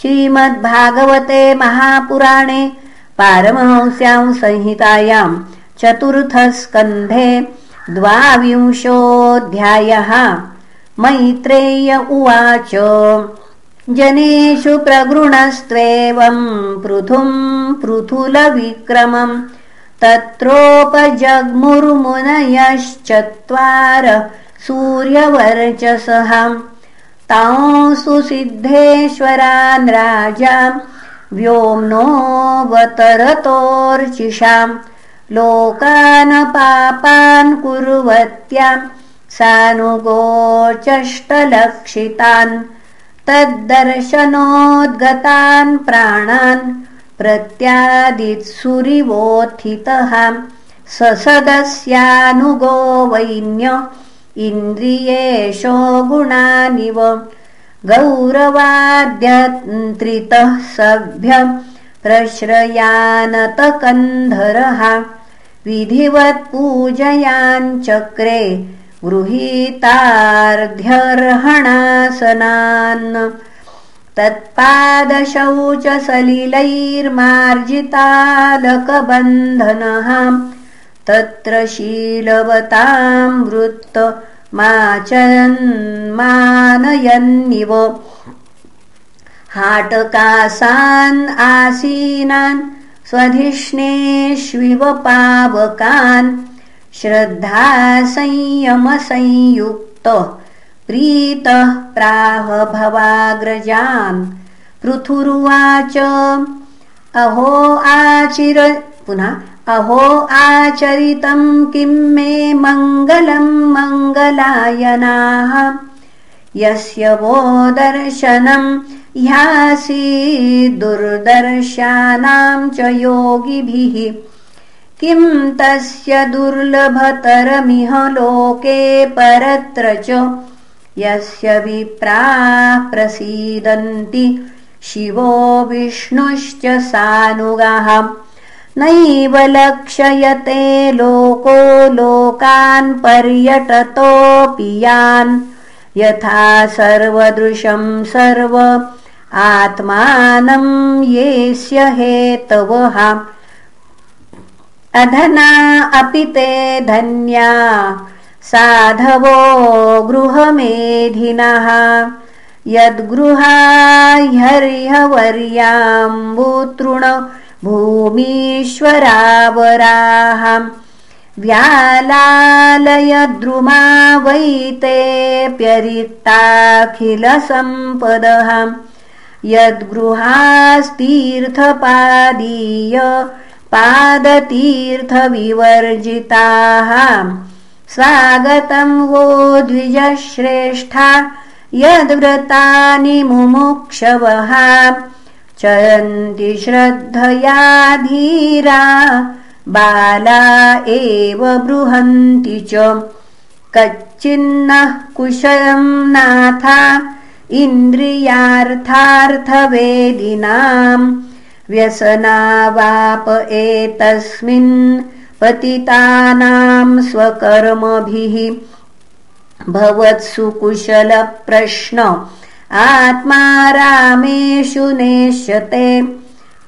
श्रीमद्भागवते महापुराणे पारमहंस्यां संहितायां चतुर्थस्कन्धे द्वाविंशोऽध्यायः। मैत्रेय उवाच जनेषु प्रगृणस्त्वेवं पृथुं पृथुलविक्रमं तत्रोपजग्मुर्मुनयश्चत्वार सूर्यवर्चसः तांसु सिद्धेश्वरान् राजा व्योम्नोऽवतरतोर्चिषाम् लोकान् पापान् कुर्वत्याम् सानुगोचष्टलक्षितान् तद्दर्शनोद्गतान् प्राणान् प्रत्यादित्सुरिवोत्थितः ससदस्यानुगो वैन्य इन्द्रियेशो गुणानिव गौरवाद्यन्त्रितः सभ्य प्रश्रयानतकन्धरः विधिवत्पूजयाञ्चक्रे गृहीतार्ध्यर्हणासनान् तत्पादशौचसलिलैर्मार्जितालकबन्धनः तत्र शीलवतां वृत्तमाचरन्मानयन्निव हाटकासान् आसीनान् स्वधिष्णेष्विव पावकान्। श्रद्धा प्रीतः प्राह भवाग्रजान् पृथुरुवाच अहो आचिर पुनः अहो आचरितं किं मे मङ्गलं मङ्गलायनाः? यस्य वो दर्शनं ह्यासि दुर्दर्शानां च योगिभिः। किं तस्य दुर्लभतरमिह लोके परत्र च? यस्य विप्राः प्रसीदन्ति शिवो विष्णुश्च सानुगाः नैव लक्षयते लोको लोकान् पर्यटतोऽपि यान् यथा सर्वदृशं सर्व आत्मानं येस्य हेतवः। अधना अपि ते धन्या साधवो गृहमेधिनः। यद्गृहाह्यर्ह्यवर्याम्बुतृण भूमीश्वरावराः। व्यालालयद्रुमा वैतेऽप्यरिक्ताखिलसम्पदः यद्गृहास्तीर्थपादीय पादतीर्थविवर्जिताः। स्वागतं वो द्विजश्रेष्ठा। यद्व्रतानि मुमुक्षवः चरन्ति श्रद्धया धीरा बाला एव बृहन्ति च। कच्चिन्नः कुशलं नाथा इन्द्रियार्थार्थवेदिनाम् व्यसनावाप एतस्मिन् पतितानां स्वकर्मभिः। भवत्सु कुशलप्रश्न आत्मा रामेषु नेष्यते।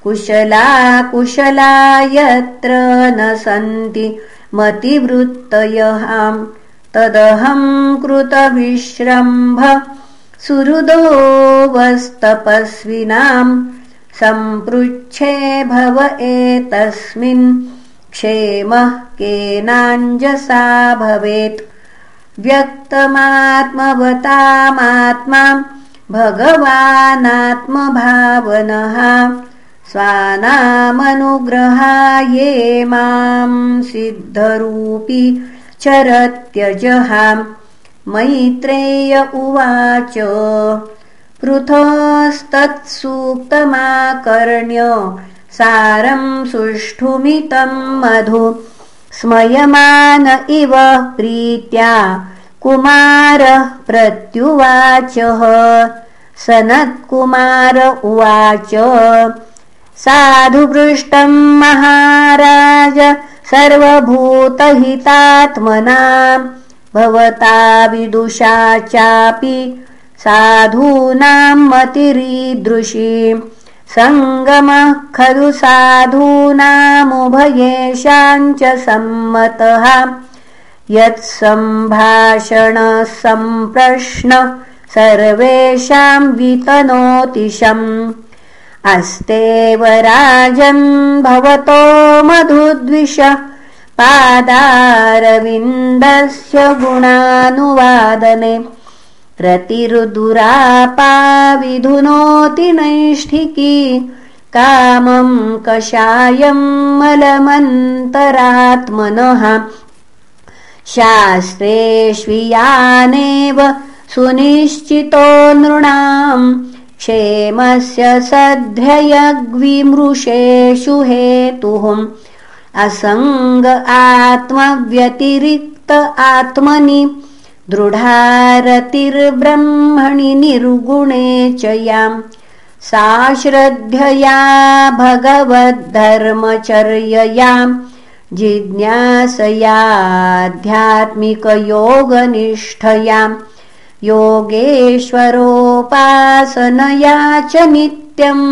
कुशला कुशला यत्र न सन्ति मतिवृत्तयः तदहं कृतविश्रम्भ सुहृदोऽवस्तपस्विनाम् सम्पृच्छे भव एतस्मिन् क्षेमः केनाञ्जसा भवेत्। व्यक्तमात्मवतामात्मा भगवानात्मभावनः स्वानामनुग्रहाये मां सिद्धरूपी चरत्यजः। मैत्रेय उवाच पृथस्तत्सूक्तमाकर्ण्य सारं सुष्ठुमितं मधु स्मयमान इव प्रीत्या कुमारः प्रत्युवाचः। सनत्कुमार उवाच साधुपृष्टं महाराज सर्वभूतहितात्मना भवता विदुषा चापि साधूनां मतिरीदृशी। सङ्गमः खलु साधूनामुभयेषाञ्च सम्मतः यत्सम्भाषणसम्प्रश्न सर्वेषां वितनोतिशम् अस्तेव राजन् भवतो मधुद्विष। पादारविन्दस्य गुणानुवादने रतिरुदुरापाविधुनोति नैष्ठिकी। कामं कषायं मलमन्तरात्मनः शास्त्रेष्वियानेव सुनिश्चितो नृणाम्। क्षेमस्य सध्ययग्विमृषेषु हेतुः। असङ्ग आत्मव्यतिरिक्त आत्मनि। दृढारतिर्ब्रह्मणि निर्गुणे च याम्। सा श्रद्धया भगवद्धर्मचर्ययाम् जिज्ञासयाध्यात्मिकयोगनिष्ठयाम् योगेश्वरोपासनया च नित्यम्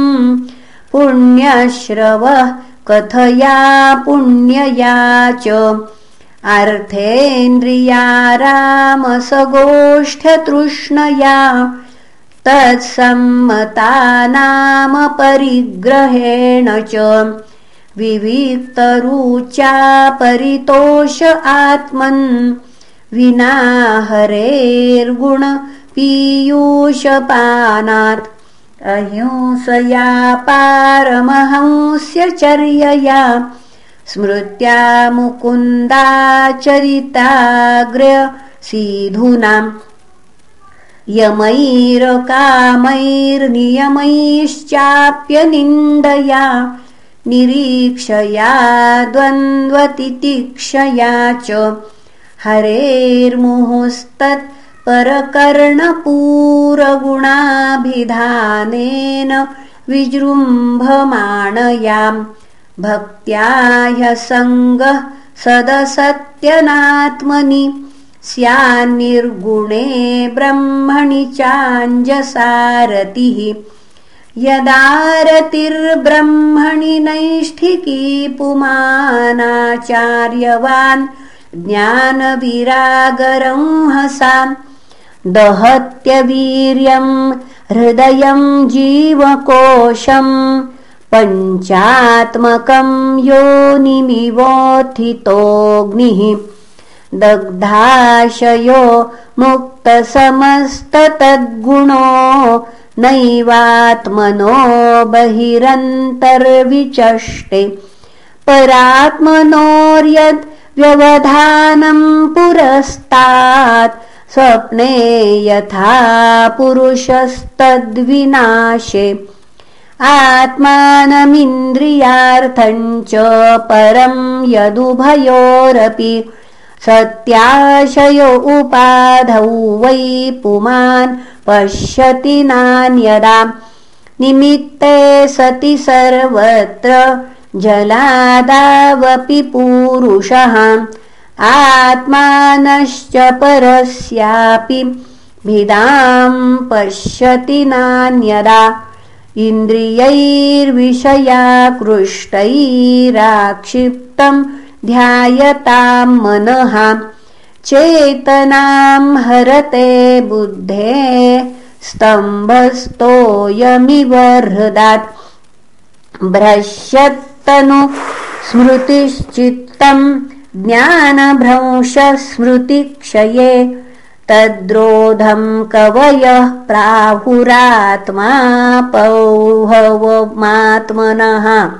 पुण्यश्रवः कथया पुण्यया च अर्थेन्द्रियारामसगोष्ठतृष्णया तत्सम्मतानामपरिग्रहेण च विविक्तरुचा परितोष आत्मन् विना पीयूषपानात् अहिंसया पारमहंस्य चर्यया स्मृत्या मुकुन्दाचरिताग्र्यसीधूनाम् यमैरकामैर्नियमैश्चाप्यनिन्दया निरीक्षया द्वन्द्वतितिक्षया च हरेर्मुहुस्तत्परकर्णपूरगुणाभिधानेन विजृम्भमाणयाम्। भक्त्या ह्यसङ्गः सदसत्यनात्मनि स्यान्निर्गुणे ब्रह्मणि चाञ्जसारतिः यदारतिर्ब्रह्मणि नैष्ठिकी पुमानाचार्यवान् ज्ञानविरागरंहसाम् दहत्यवीर्यम् हृदयम् जीवकोशम् पञ्चात्मकम् योनिमिवोत्थितोऽग्निः। दग्धाशयो मुक्तसमस्ततद्गुणो नैवात्मनो बहिरन्तर्विचष्टे। परात्मनोर्यद् व्यवधानम् पुरस्तात् स्वप्ने यथा पुरुषस्तद्विनाशे। आत्मानमिन्द्रियार्थञ्च परम् यदुभयोरपि सत्याशयो उपाधौ वै पुमान् पश्यति नान्यदा निमित्ते सति सर्वत्र जलादावपि पूरुषः। आत्मानश्च परस्यापि भिदाम् पश्यति नान्यदा। इन्द्रियैर्विषयाकृष्टैराक्षिप्तम् ध्यायताम् मनः। चेतनाम् हरते बुद्धे। स्तम्भस्तोयमिव हृदात्। भ्रश्यत्तनु स्मृतिश्चित्तम् ज्ञानभ्रंशस्मृतिक्षये। तद्रोधम् कवयः प्राहुरात्मा पौहवमात्मनः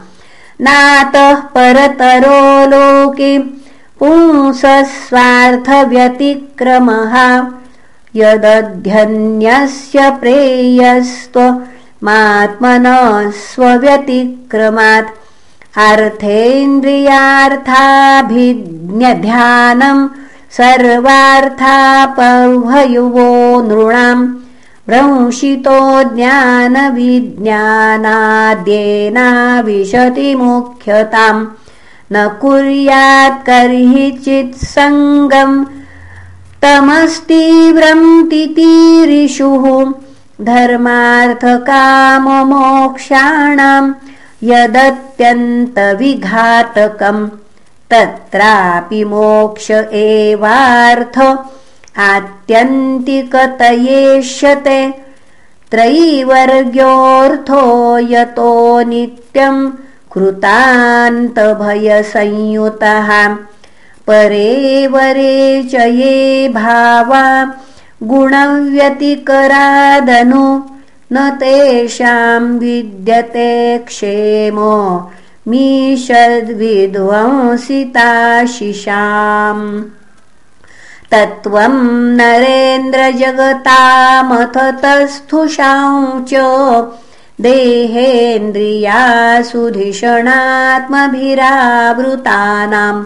नातः परतरो लोके पुंसस्वार्थव्यतिक्रमः। यदध्यन्यस्य प्रेयस्त्वमात्मनः स्वव्यतिक्रमात्। अर्थेन्द्रियार्थाभिज्ञध्यानम् सर्वार्थापह्वयुवो नृणाम् भ्रंशितो ज्ञानविज्ञानाद्येनाविशति मुख्यताम् न कुर्यात् कर्हि चित्सङ्गम्। तमस्तीव्रं तितीरिषुः। धर्मार्थकाममोक्षाणां यदत्यन्तविघातकम्। तत्रापि मोक्ष एवार्थ आत्यन्तिकतयेष्यते त्रैवर्ग्योऽर्थो यतो नित्यं कृतान्तभयसंयुतः। परे वरे च ये भावा गुणव्यतिकरादनु न तेषां विद्यते क्षेमो मीषद्विध्वंसिताशिषाम् तत्त्वं नरेन्द्रजगतामथ तस्थुषां च देहेन्द्रियासुधिषणात्मभिरावृतानां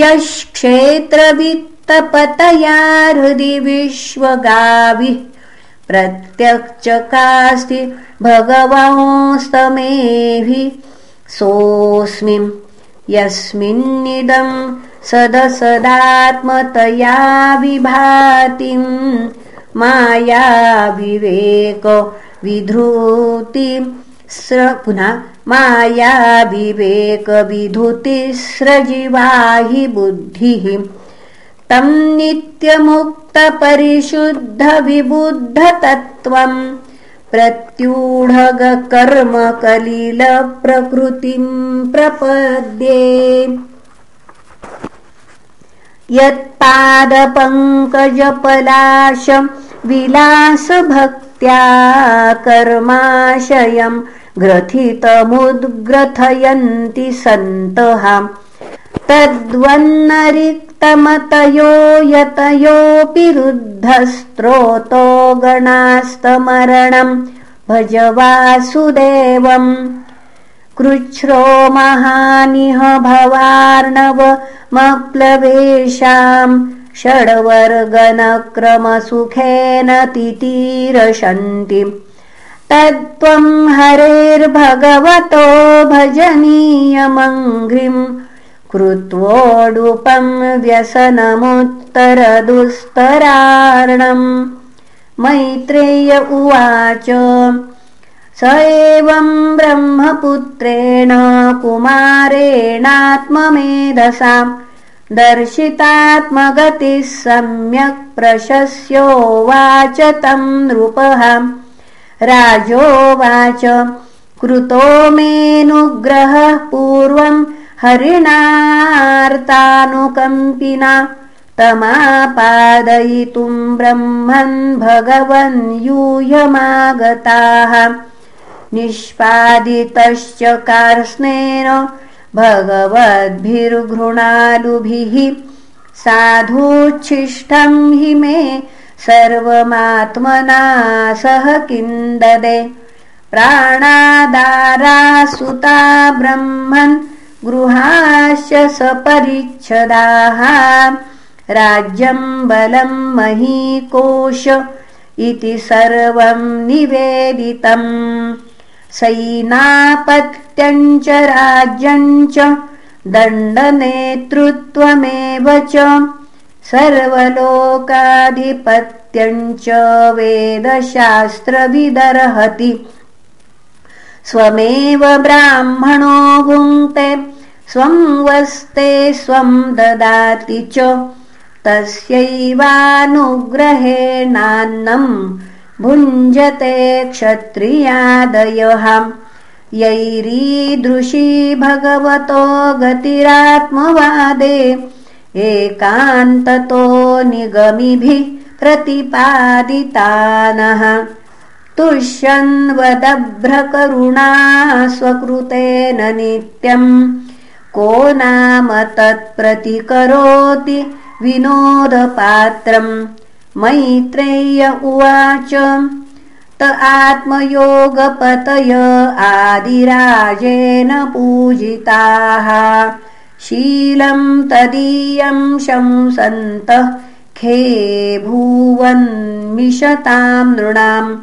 यश्क्षेत्रवित्तपतया हृदि विश्वगाभिः प्रत्यक्चकास्ति भगवंस्तमेभिः सोऽस्मि यस्मिन्निदं सदसदात्मतया विभातिं मायाविवेक विधृति पुनः मायाविवेकविधुतिस्रजिवा हि बुद्धिः। तं नित्यमुक्तपरिशुद्धविबुद्धतत्त्वम् प्रत्यूढगकर्मकलिलप्रकृतिं प्रपद्ये यत्पादपङ्कजपलाश विलासभक्त्या कर्माशयं ग्रथितमुद्ग्रथयन्ति सन्तः। तद्वन्नरिक्तमतयो यतयोऽपि रुद्धस्त्रोतो गणास्तमरणं। भज वासुदेवम् कृच्छ्रो महानिह भवार्णवमप्लवेषाम् षड्वर्गनक्रमसुखेन तितीरशन्ति। तत्त्वं हरेर्भगवतो भजनीयमङ्घ्रिम् कृत्वोडुपं व्यसनमुत्तरदुस्तरार्णम् मैत्रेय उवाच स एवं ब्रह्मपुत्रेण कुमारेणात्ममेधसां दर्शितात्मगतिः सम्यक् प्रशस्योवाच तं नृपः राजोवाच कृतो मेऽनुग्रहः पूर्वं हरिणार्तानुकम्पिना तमापादयितुं ब्रह्मन् भगवन् यूयमागताः निष्पादितश्च कार्स्नेन भगवद्भिर्घृणालुभिः साधूच्छिष्टं हि मे सर्वमात्मना सह किन्ददे। प्राणादारासुता ब्रह्मन् गृहाश्च सपरिच्छदाः। राज्यं बलं महीकोश इति सर्वं निवेदितम् सैनापत्यञ्च राज्यञ्च दण्डनेतृत्वमेव च सर्वलोकाधिपत्यञ्च वेदशास्त्रविदर्हति। स्वमेव ब्राह्मणो भुङ्क्ते स्वं वस्ते स्वं ददाति च तस्यैवानुग्रहेणान्नम् भुञ्जते क्षत्रियादयः। यैरीदृशी भगवतो गतिरात्मवादे एकान्ततो निगमिभिः प्रतिपादितानः। तुष्यन्वदभ्रकरुणा स्वकृतेन नित्यम् को नाम तत्प्रतिकरोति विनोदपात्रम् मैत्रेय्य उवाच। त आत्मयोगपतय आदिराजेन पूजिताः। शीलं तदीयं शंसन्तः खे भुवन्मिषतां नृणाम्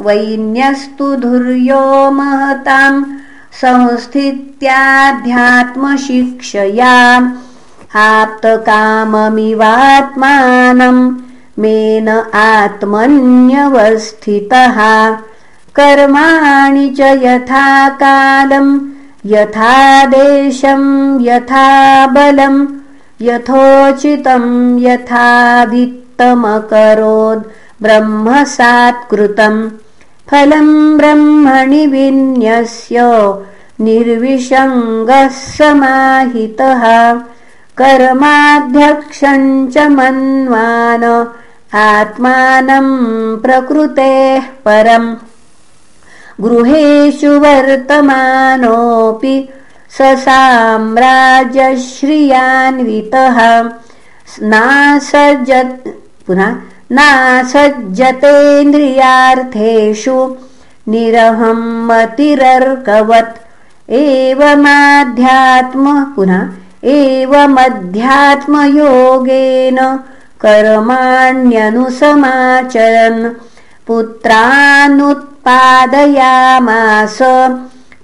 वैन्यस्तु धुर्यो महतां संस्थित्याध्यात्मशिक्षया। आप्तकाममिवात्मानम् मेन आत्मन्यवस्थितः। कर्माणि च यथा कालम् यथा देशम् यथा बलम् यथोचितम् यथाभित्तमकरोद् ब्रह्मसात्कृतम्। फलम् ब्रह्मणि विन्यस्य निर्विशङ्गः समाहितः। कर्माध्यक्षम् च मन्वान आत्मानम् प्रकृतेः परम्। गृहेषु वर्तमानोऽपि स साम्राज्यश्रियान्वितः। नासज्जत् पुनः नासज्जतेन्द्रियार्थेषु निरहं मतिरर्कवत्। एवमाध्यात्म पुनः एवमध्यात्मयोगेन कर्माण्यनुसमाचरन्। पुत्रानुत्पादयामास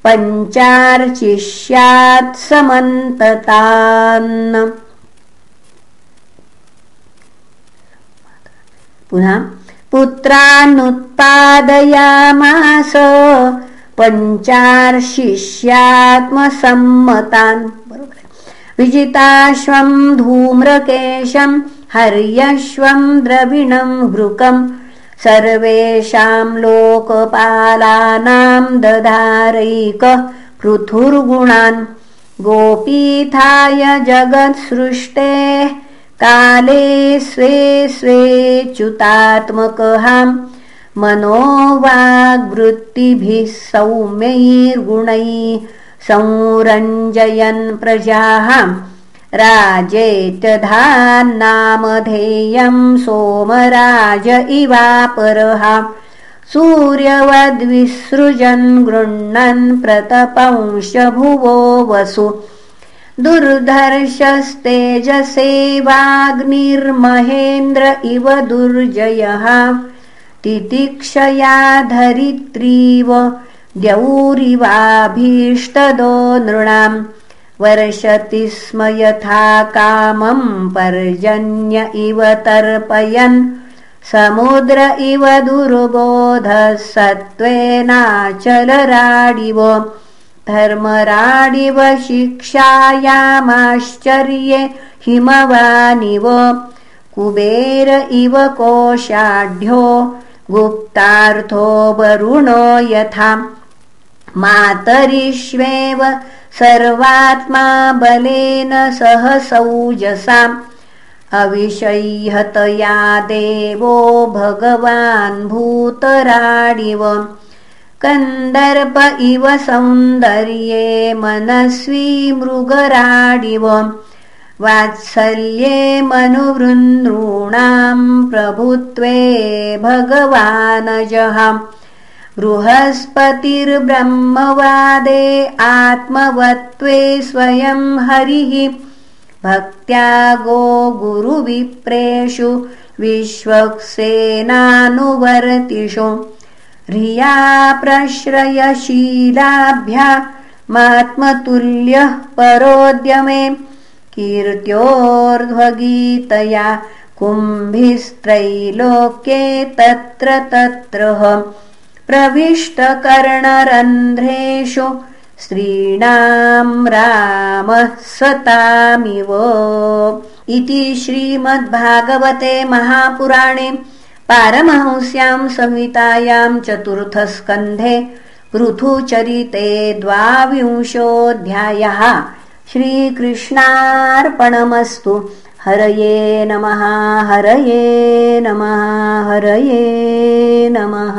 पञ्चार्चिष्यात् समन्ततान्। पुनः पुत्रानुत्पादयामास पञ्चार्शिष्यात्मसम्मतान् विजिताश्वम् धूम्रकेशम् हर्यश्वम् द्रविणम् घृकम् सर्वेषाम् लोकपालानाम् दधारैक पृथुर्गुणान्। गोपीथाय जगत्सृष्टेः काले स्वे स्वे च्युतात्मकहाम् मनोवाग्वृत्तिभिः सौम्यैर्गुणैः संरञ्जयन् प्रजाः राजेत्यधान्नामधेयम् सोमराज इवापरः। सूर्यवद्विसृजन् गृह्णन् प्रतपंश भुवो वसु। दुर्धर्षस्तेजसेवाग्निर्महेन्द्र इव दुर्जयः। तितिक्षया धरित्रीव द्यौरिवाभीष्टदो नृणाम् वर्षति स्म यथा कामम् पर्जन्य इव तर्पयन्। समुद्र इव दुर्बोधः सत्त्वेनाचलराडिव। धर्मराडिव शिक्षायामाश्चर्ये हिमवानिव। कुबेर इव कोशाढ्यो गुप्तार्थो वरुणो यथा मातरिष्वेव सर्वात्मा बलेन सह सौजसाम् अविषह्यतया देवो भगवान् भूतराडिव। कन्दर्प इव सौन्दर्ये मनस्वी मृगराडिव। वात्सल्ये मनुवृन्दॄणाम् प्रभुत्वे भगवानजः बृहस्पतिर्ब्रह्मवादे आत्मवत्त्वे स्वयं हरिः। भक्त्या गो गुरुविप्रेषु विश्वक्सेनानुवर्तिषु ह्रिया प्रश्रयशीलाभ्यामात्मतुल्यः परोद्यमे। कीर्त्योर्ध्वगीतया कुम्भिस्त्रैलोक्ये तत्र तत्र प्रविष्टकर्णरन्ध्रेषु स्त्रीणाम् रामः सतामिव इति श्रीमद्भागवते महापुराणे पारमहंस्याम् संहितायाम् चतुर्थस्कन्धे पृथुचरिते द्वाविंशोऽध्यायः श्रीकृष्णार्पणमस्तु। हरये नमः हरये नमः हरये नमः